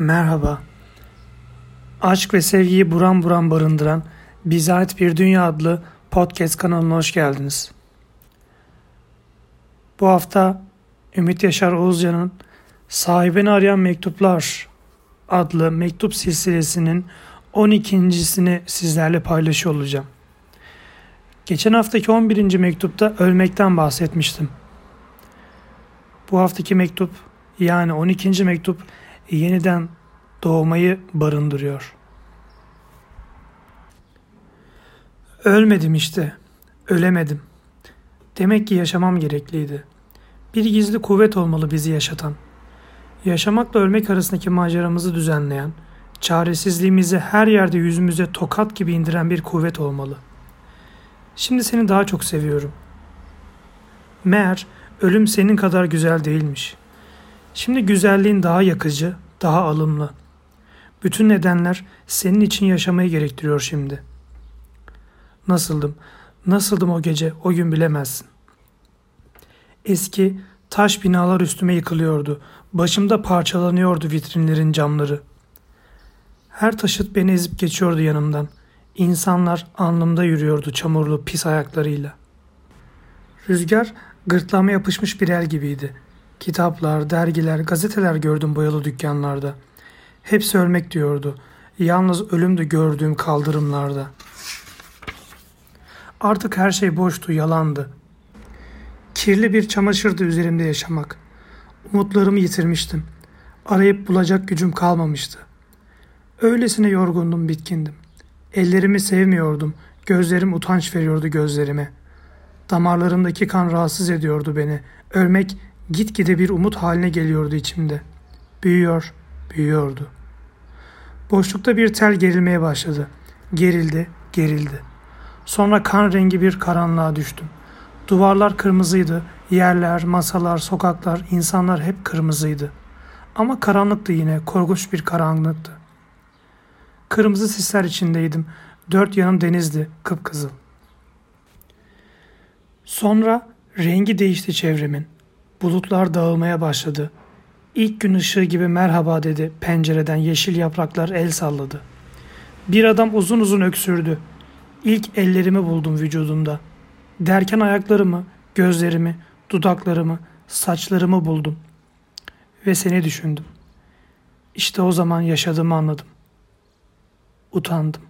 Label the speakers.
Speaker 1: Merhaba. Aşk ve sevgiyi buram buram barındıran Bize Ait Bir Dünya adlı podcast kanalına hoş geldiniz. Bu hafta Ümit Yaşar Oğuzcan'ın Sahibini Arayan Mektuplar adlı mektup silsilesinin 12.sini sizlerle paylaşıyor olacağım. Geçen haftaki 11. mektupta ölmekten bahsetmiştim. Bu haftaki mektup yani 12. mektup yeniden doğmayı barındırıyor. Ölmedim işte. Ölemedim. Demek ki yaşamam gerekliydi. Bir gizli kuvvet olmalı bizi yaşatan. Yaşamakla ölmek arasındaki maceramızı düzenleyen, çaresizliğimizi her yerde yüzümüze tokat gibi indiren bir kuvvet olmalı. Şimdi seni daha çok seviyorum. Meğer ölüm senin kadar güzel değilmiş. Şimdi güzelliğin daha yakıcı, daha alımlı. Bütün nedenler senin için yaşamayı gerektiriyor şimdi. Nasıldım, nasıldım o gece, o gün bilemezsin. Eski taş binalar üstüme yıkılıyordu. Başımda parçalanıyordu vitrinlerin camları. Her taşıt beni ezip geçiyordu yanımdan. İnsanlar alnımda yürüyordu çamurlu pis ayaklarıyla. Rüzgar gırtlağıma yapışmış bir el gibiydi. Kitaplar, dergiler, gazeteler gördüm boyalı dükkanlarda. Hepsi ölmek diyordu. Yalnız ölümdü gördüğüm kaldırımlarda. Artık her şey boştu, yalandı. Kirli bir çamaşırdı üzerimde yaşamak. Umutlarımı yitirmiştim. Arayıp bulacak gücüm kalmamıştı. Öylesine yorgundum, bitkindim. Ellerimi sevmiyordum. Gözlerim utanç veriyordu gözlerime. Damarlarımdaki kan rahatsız ediyordu beni. Ölmek gitgide bir umut haline geliyordu içimde. Büyüyor, büyüyordu. Boşlukta bir tel gerilmeye başladı. Gerildi, gerildi. Sonra kan rengi bir karanlığa düştüm. Duvarlar kırmızıydı. Yerler, masalar, sokaklar, insanlar hep kırmızıydı. Ama karanlıktı yine, korkunç bir karanlıktı. Kırmızı sisler içindeydim. Dört yanım denizdi, kıpkızıl. Sonra rengi değişti çevremin. Bulutlar dağılmaya başladı. İlk gün ışığı gibi merhaba dedi pencereden yeşil yapraklar el salladı. Bir adam uzun uzun öksürdü. İlk ellerimi buldum vücudumda. Derken ayaklarımı, gözlerimi, dudaklarımı, saçlarımı buldum. Ve seni düşündüm. İşte o zaman yaşadığımı anladım. Utandım.